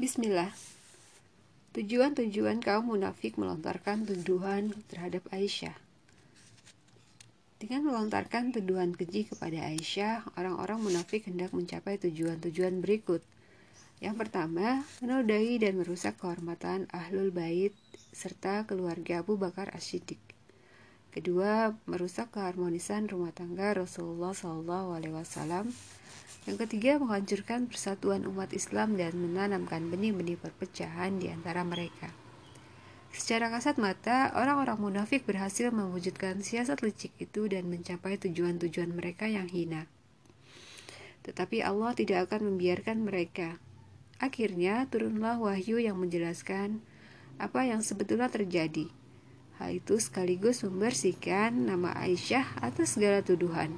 Bismillah. Tujuan-tujuan kaum munafik melontarkan tuduhan terhadap Aisyah. Dengan melontarkan tuduhan keji kepada Aisyah, orang-orang munafik hendak mencapai tujuan-tujuan berikut. Yang pertama, menodai dan merusak kehormatan Ahlul Bait serta keluarga Abu Bakar As-Siddiq. Kedua, merusak keharmonisan rumah tangga Rasulullah SAW. Yang ketiga, menghancurkan persatuan umat Islam dan menanamkan benih-benih perpecahan di antara mereka. Secara kasat mata, orang-orang munafik berhasil mewujudkan siasat licik itu dan mencapai tujuan-tujuan mereka yang hina. Tetapi Allah tidak akan membiarkan mereka. Akhirnya, turunlah wahyu yang menjelaskan apa yang sebetulnya terjadi. Hal itu sekaligus membersihkan nama Aisyah atas segala tuduhan.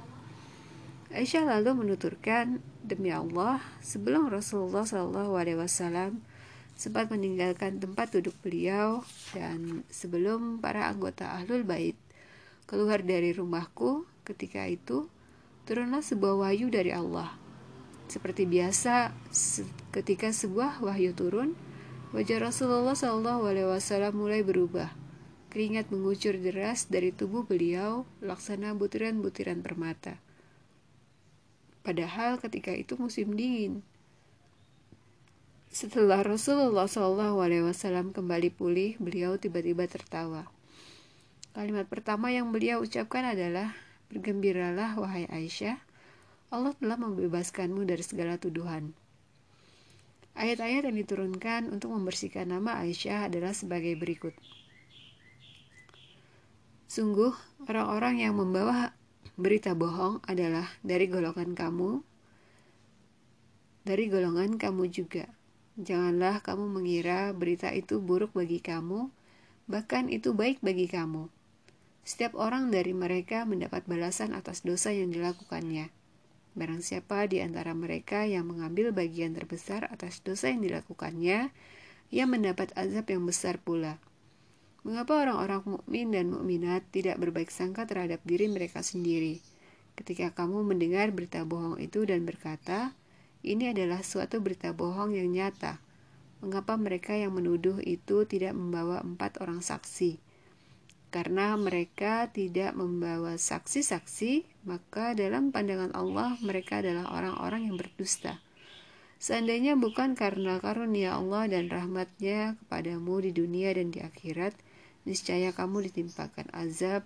Aisyah lalu menuturkan, demi Allah, sebelum Rasulullah SAW sempat meninggalkan tempat duduk beliau dan sebelum para anggota Ahlul Bait keluar dari rumahku, ketika itu turunlah sebuah wahyu dari Allah. Seperti biasa, ketika sebuah wahyu turun, wajah Rasulullah SAW mulai berubah. Keringat mengucur deras dari tubuh beliau, laksana butiran-butiran permata. Padahal ketika itu musim dingin. Setelah Rasulullah SAW kembali pulih, beliau tiba-tiba tertawa. Kalimat pertama yang beliau ucapkan adalah, Bergembiralah wahai Aisyah, Allah telah membebaskanmu dari segala tuduhan. Ayat-ayat yang diturunkan untuk membersihkan nama Aisyah adalah sebagai berikut. Sungguh, orang-orang yang membawa berita bohong adalah dari golongan kamu, dari golongan kamu juga. Janganlah kamu mengira berita itu buruk bagi kamu, bahkan itu baik bagi kamu. Setiap orang dari mereka mendapat balasan atas dosa yang dilakukannya. Barang siapa di antara mereka yang mengambil bagian terbesar atas dosa yang dilakukannya, ia mendapat azab yang besar pula. Mengapa orang-orang mukmin dan mukminat tidak berbaik sangka terhadap diri mereka sendiri? Ketika kamu mendengar berita bohong itu dan berkata, "Ini adalah suatu berita bohong yang nyata." Mengapa mereka yang menuduh itu tidak membawa empat orang saksi? Karena mereka tidak membawa saksi-saksi, maka dalam pandangan Allah mereka adalah orang-orang yang berdusta. Seandainya bukan karena karunia Allah dan rahmatnya kepadamu di dunia dan di akhirat, niscaya kamu ditimpakan azab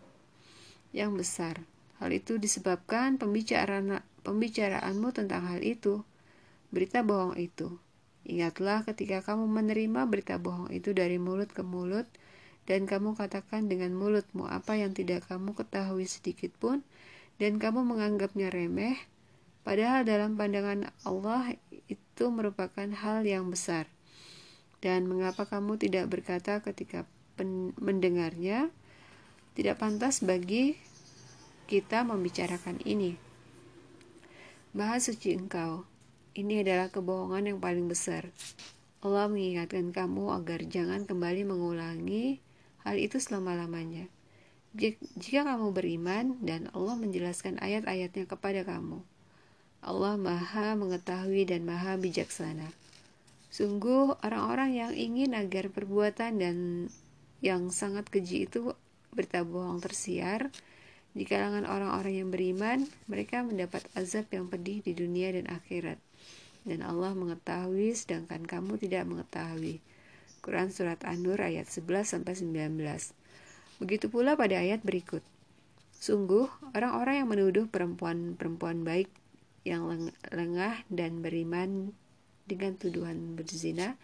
yang besar. Hal itu disebabkan pembicaraan pembicaraanmu tentang hal itu, berita bohong itu. Ingatlah ketika kamu menerima berita bohong itu dari mulut ke mulut, dan kamu katakan dengan mulutmu apa yang tidak kamu ketahui sedikit pun, dan kamu menganggapnya remeh, padahal dalam pandangan Allah itu merupakan hal yang besar. Dan mengapa kamu tidak berkata ketika mendengarnya, tidak pantas bagi kita membicarakan ini. Bahas suci engkau, ini adalah kebohongan yang paling besar. Allah mengingatkan kamu agar jangan kembali mengulangi hal itu selama-lamanya. Jika kamu beriman dan Allah menjelaskan ayat-ayatnya kepada kamu, Allah maha mengetahui dan maha bijaksana. Sungguh orang-orang yang ingin agar perbuatan dan yang sangat keji itu berita bohong tersiar. Di kalangan orang-orang yang beriman mereka mendapat azab yang pedih di dunia dan akhirat. Dan Allah mengetahui sedangkan kamu tidak mengetahui. Quran surat An-Nur ayat 11 sampai 19 Begitu pula pada ayat berikut. Sungguh orang-orang yang menuduh perempuan-perempuan baik yang lengah dan beriman dengan tuduhan berzina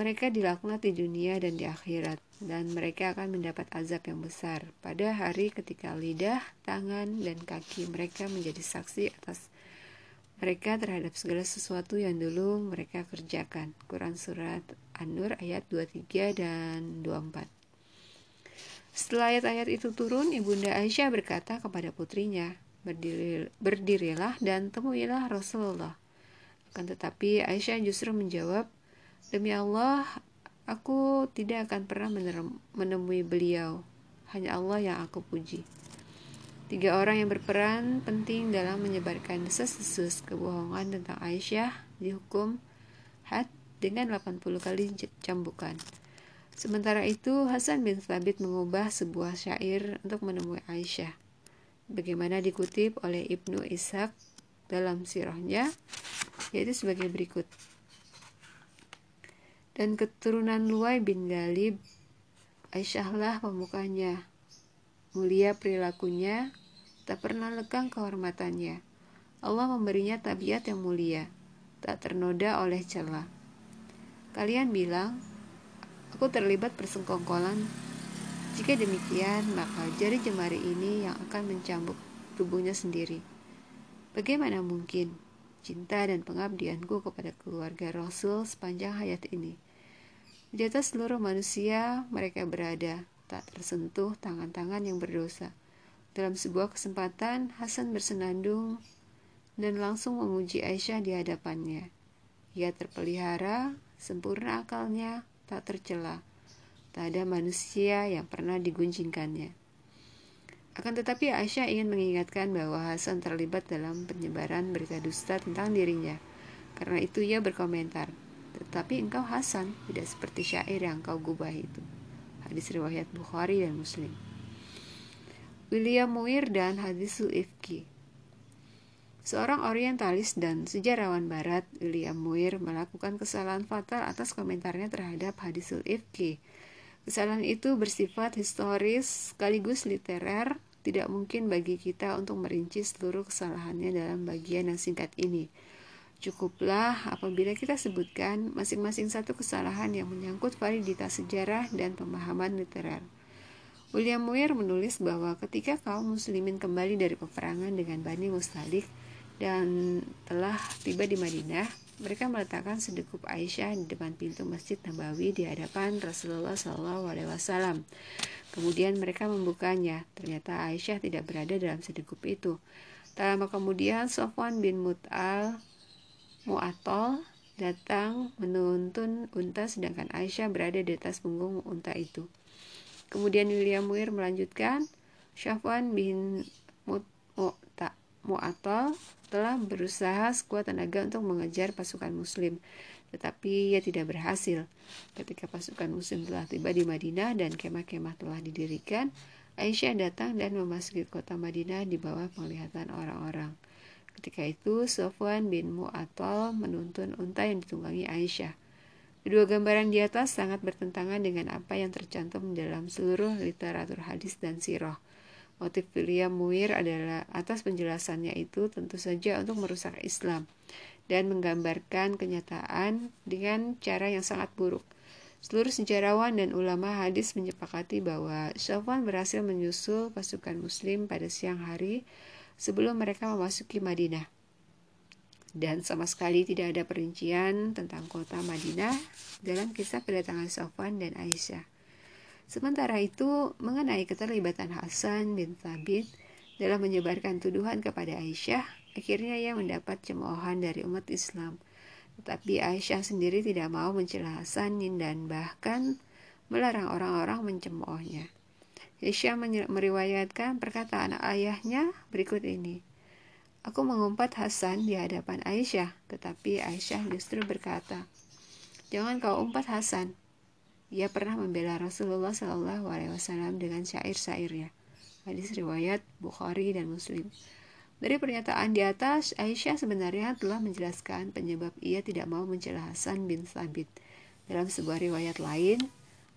mereka dilaknat di dunia dan di akhirat, dan mereka akan mendapat azab yang besar pada hari ketika lidah, tangan, dan kaki mereka menjadi saksi atas mereka terhadap segala sesuatu yang dulu mereka kerjakan. Quran Surat An-Nur ayat 23 dan 24 Setelah ayat-ayat itu turun, Ibunda Aisyah berkata kepada putrinya, Berdiri, Berdirilah dan temuilah Rasulullah. Akan tetapi Aisyah justru menjawab, Demi Allah, aku tidak akan pernah menemui beliau. Hanya Allah yang aku puji. Tiga orang yang berperan penting dalam menyebarkan desas-desus kebohongan tentang Aisyah dihukum had dengan 80 kali cambukan. Sementara itu, Hasan bin Thabit mengubah sebuah syair untuk menemui Aisyah. Bagaimana dikutip oleh Ibnu Ishaq dalam sirahnya, yaitu sebagai berikut. Dan keturunan Luai bin Galib, Aisyahlah pemukanya, mulia perilakunya, tak pernah lekang kehormatannya. Allah memberinya tabiat yang mulia, tak ternoda oleh celah. Kalian bilang, aku terlibat persengkongkolan. Jika demikian, maka jari jemari ini yang akan mencambuk tubuhnya sendiri. Bagaimana mungkin cinta dan pengabdianku kepada keluarga Rasul sepanjang hayat ini? Di atas seluruh manusia, mereka berada, tak tersentuh tangan-tangan yang berdosa. Dalam sebuah kesempatan, Hasan bersenandung dan langsung memuji Aisyah di hadapannya. Ia terpelihara, sempurna akalnya, tak tercela. Tak ada manusia yang pernah digunjingkannya. Akan tetapi Aisyah ingin mengingatkan bahwa Hasan terlibat dalam penyebaran berita dusta tentang dirinya. Karena itu ia berkomentar, tetapi engkau Hasan tidak seperti syair yang kau gubah itu. Hadis riwayat Bukhari dan Muslim. William Muir dan Hadisul Ifki Seorang orientalis dan sejarawan barat, William Muir, melakukan kesalahan fatal atas komentarnya terhadap hadisul ifki. Kesalahan itu bersifat historis sekaligus literer, tidak mungkin bagi kita untuk merinci seluruh kesalahannya dalam bagian yang singkat ini. Cukuplah apabila kita sebutkan masing-masing satu kesalahan yang menyangkut validitas sejarah dan pemahaman literer. William Muir menulis bahwa ketika kaum muslimin kembali dari peperangan dengan Bani Mustalik, dan telah tiba di Madinah, mereka meletakkan sedekup Aisyah di depan pintu Masjid Nabawi di hadapan Rasulullah SAW. Kemudian mereka membukanya. Ternyata Aisyah tidak berada dalam sedekup itu. Tak lama kemudian Sofwan bin Mut'al Mu'atol datang menuntun unta sedangkan Aisyah berada di atas punggung unta itu. Kemudian William Muir melanjutkan, Sofwan bin Mu'atol telah berusaha sekuat tenaga untuk mengejar pasukan muslim, tetapi ia tidak berhasil. Ketika pasukan muslim telah tiba di Madinah dan kemah-kemah telah didirikan, Aisyah datang dan memasuki kota Madinah di bawah penglihatan orang-orang. Ketika itu, Sofwan bin Mu'attal menuntun unta yang ditunggangi Aisyah. Kedua gambaran di atas sangat bertentangan dengan apa yang tercantum dalam seluruh literatur hadis dan sirah. Motif William Muir adalah atas penjelasannya itu tentu saja untuk merusak Islam dan menggambarkan kenyataan dengan cara yang sangat buruk. Seluruh sejarawan dan ulama hadis menyepakati bahwa Syafwan berhasil menyusul pasukan muslim pada siang hari sebelum mereka memasuki Madinah. Dan sama sekali tidak ada perincian tentang kota Madinah dalam kisah kedatangan Sofwan dan Aisyah. Sementara itu, mengenai keterlibatan Hasan bin Thabit dalam menyebarkan tuduhan kepada Aisyah, akhirnya ia mendapat cemoohan dari umat Islam. Tetapi Aisyah sendiri tidak mau mencela Hasan dan bahkan melarang orang-orang mencemoohnya. Aisyah meriwayatkan perkataan ayahnya berikut ini. Aku mengumpat Hasan di hadapan Aisyah, tetapi Aisyah justru berkata, Jangan kau umpat Hasan, ia pernah membela Rasulullah Wasallam dengan syair-syairnya. Hadis riwayat Bukhari dan Muslim. Dari pernyataan di atas, Aisyah sebenarnya telah menjelaskan penyebab ia tidak mau mencela Hasan bin Thabit. Dalam sebuah riwayat lain,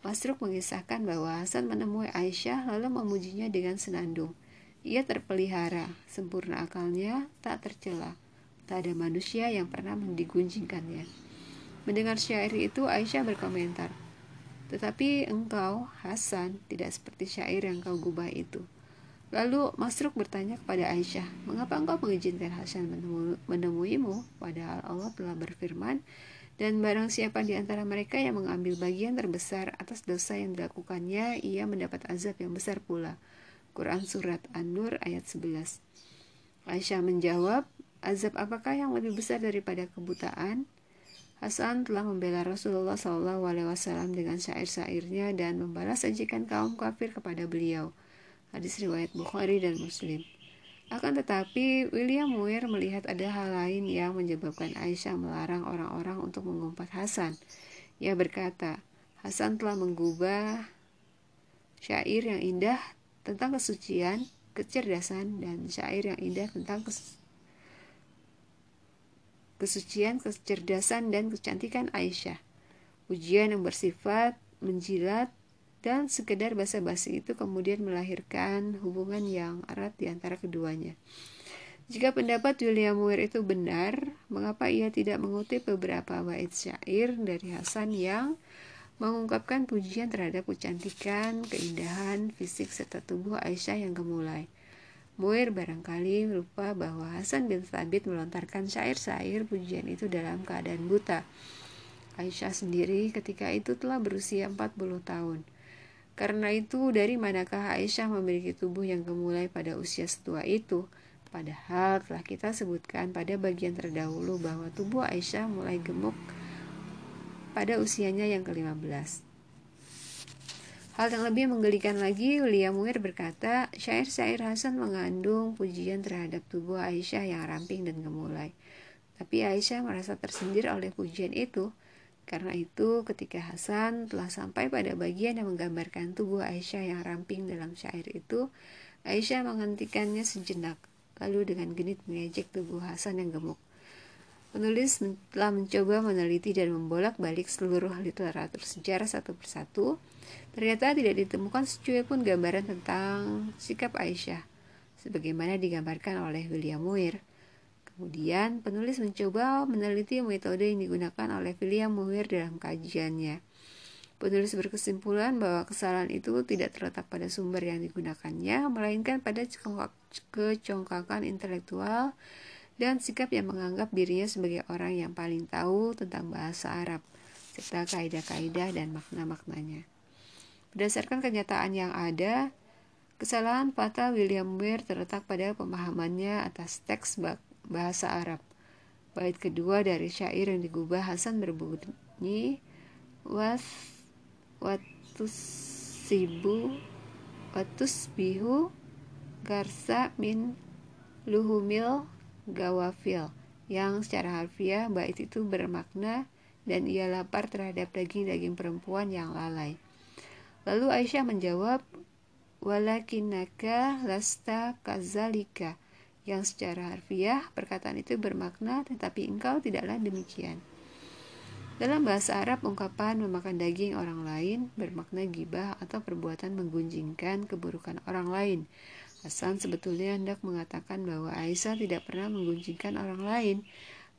Masruk mengisahkan bahwa Hasan menemui Aisyah lalu memujinya dengan senandung. Ia terpelihara, sempurna akalnya, tak tercela. Tak ada manusia yang pernah digunjingkannya. Mendengar syair itu, Aisyah berkomentar, tetapi engkau, Hasan, tidak seperti syair yang kau gubah itu. Lalu Masruk bertanya kepada Aisyah, mengapa engkau mengizinkan Hasan menemuimu? Padahal Allah telah berfirman, dan barang siapa di antara mereka yang mengambil bagian terbesar atas dosa yang dilakukannya, ia mendapat azab yang besar pula. Quran Surat An-Nur ayat 11 Aisyah menjawab, azab apakah yang lebih besar daripada kebutaan? Hasan telah membela Rasulullah SAW dengan syair-syairnya dan membalas ajakan kaum kafir kepada beliau. Hadis riwayat Bukhari dan Muslim. Akan tetapi, William Muir melihat ada hal lain yang menyebabkan Aisyah melarang orang-orang untuk mengumpat Hasan. Ia berkata, Hasan telah mengubah syair yang indah tentang kesucian, kecerdasan, dan syair yang indah tentang kes kesucian, kecerdasan, dan kecantikan Aisyah. Ujian yang bersifat menjilat dan sekedar basa-basi itu kemudian melahirkan hubungan yang erat di antara keduanya. Jika pendapat William Muir itu benar, mengapa ia tidak mengutip beberapa bait syair dari Hasan yang mengungkapkan pujian terhadap kecantikan, keindahan, fisik serta tubuh Aisyah yang gemulai? Muir barangkali lupa bahwa Hasan bin Thabit melontarkan syair-syair pujian itu dalam keadaan buta. Aisyah sendiri ketika itu telah berusia 40 tahun. Karena itu, dari manakah Aisyah memiliki tubuh yang gemulai pada usia setua itu? Padahal telah kita sebutkan pada bagian terdahulu bahwa tubuh Aisyah mulai gemuk pada usianya yang ke-15. Hal yang lebih menggelikan lagi, William Muir berkata, syair-syair Hasan mengandung pujian terhadap tubuh Aisyah yang ramping dan gemulai. Tapi Aisyah merasa tersindir oleh pujian itu, karena itu, ketika Hasan telah sampai pada bagian yang menggambarkan tubuh Aisyah yang ramping dalam syair itu, Aisyah menghentikannya sejenak, lalu dengan genit mengejek tubuh Hasan yang gemuk. Penulis telah mencoba meneliti dan membolak-balik seluruh literatur sejarah satu persatu. Ternyata tidak ditemukan secuil pun gambaran tentang sikap Aisyah, sebagaimana digambarkan oleh William Muir. Kemudian, penulis mencoba meneliti metode yang digunakan oleh William Muir dalam kajiannya. Penulis berkesimpulan bahwa kesalahan itu tidak terletak pada sumber yang digunakannya, melainkan pada kecongkakan intelektual dan sikap yang menganggap dirinya sebagai orang yang paling tahu tentang bahasa Arab, serta kaidah-kaidah dan makna-maknanya. Berdasarkan kenyataan yang ada, kesalahan fatal William Muir terletak pada pemahamannya atas teks bahasa Arab. Bait kedua dari syair yang digubah Hasan berbunyi was watus sibu watus bihu garsa min luhumil gawafil yang secara harfiah bait itu bermakna dan ia lapar terhadap daging-daging perempuan yang lalai. Lalu Aisyah menjawab, Walakinaka lasta kazalika yang secara harfiah perkataan itu bermakna tetapi engkau tidaklah demikian. Dalam bahasa Arab, ungkapan memakan daging orang lain bermakna gibah atau perbuatan menggunjingkan keburukan orang lain. Hasan sebetulnya hendak mengatakan bahwa Aisyah tidak pernah menggunjingkan orang lain.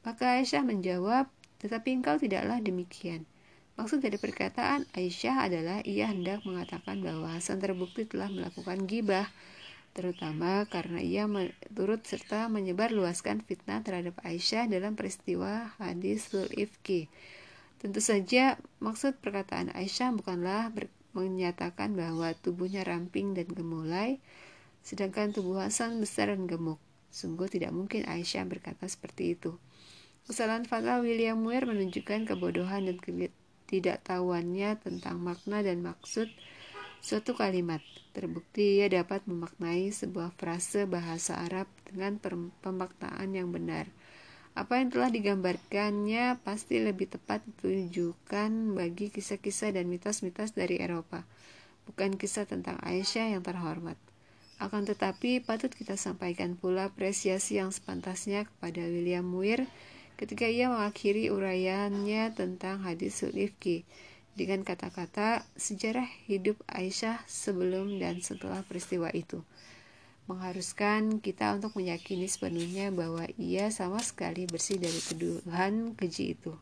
Maka Aisyah menjawab, tetapi engkau tidaklah demikian. Maksud dari perkataan Aisyah adalah ia hendak mengatakan bahwa Hasan terbukti telah melakukan gibah terutama karena ia turut serta menyebar luaskan fitnah terhadap Aisyah dalam peristiwa hadisul ifki. Tentu saja maksud perkataan Aisyah bukanlah menyatakan bahwa tubuhnya ramping dan gemulai, sedangkan tubuh Hasan besar dan gemuk. Sungguh tidak mungkin Aisyah berkata seperti itu. Kesalahan fatal William Muir menunjukkan kebodohan dan ketidaktahuannya tentang makna dan maksud suatu kalimat. Terbukti ia dapat memaknai sebuah frase bahasa Arab dengan pemaknaan yang benar. Apa yang telah digambarkannya pasti lebih tepat ditujukan bagi kisah-kisah dan mitos-mitos dari Eropa, bukan kisah tentang Aisyah yang terhormat. Akan tetapi, patut kita sampaikan pula apresiasi yang sepantasnya kepada William Muir ketika ia mengakhiri uraiannya tentang hadis Sulifki dengan kata-kata sejarah hidup Aisyah sebelum dan setelah peristiwa itu mengharuskan kita untuk meyakini sepenuhnya bahwa ia sama sekali bersih dari tuduhan keji itu.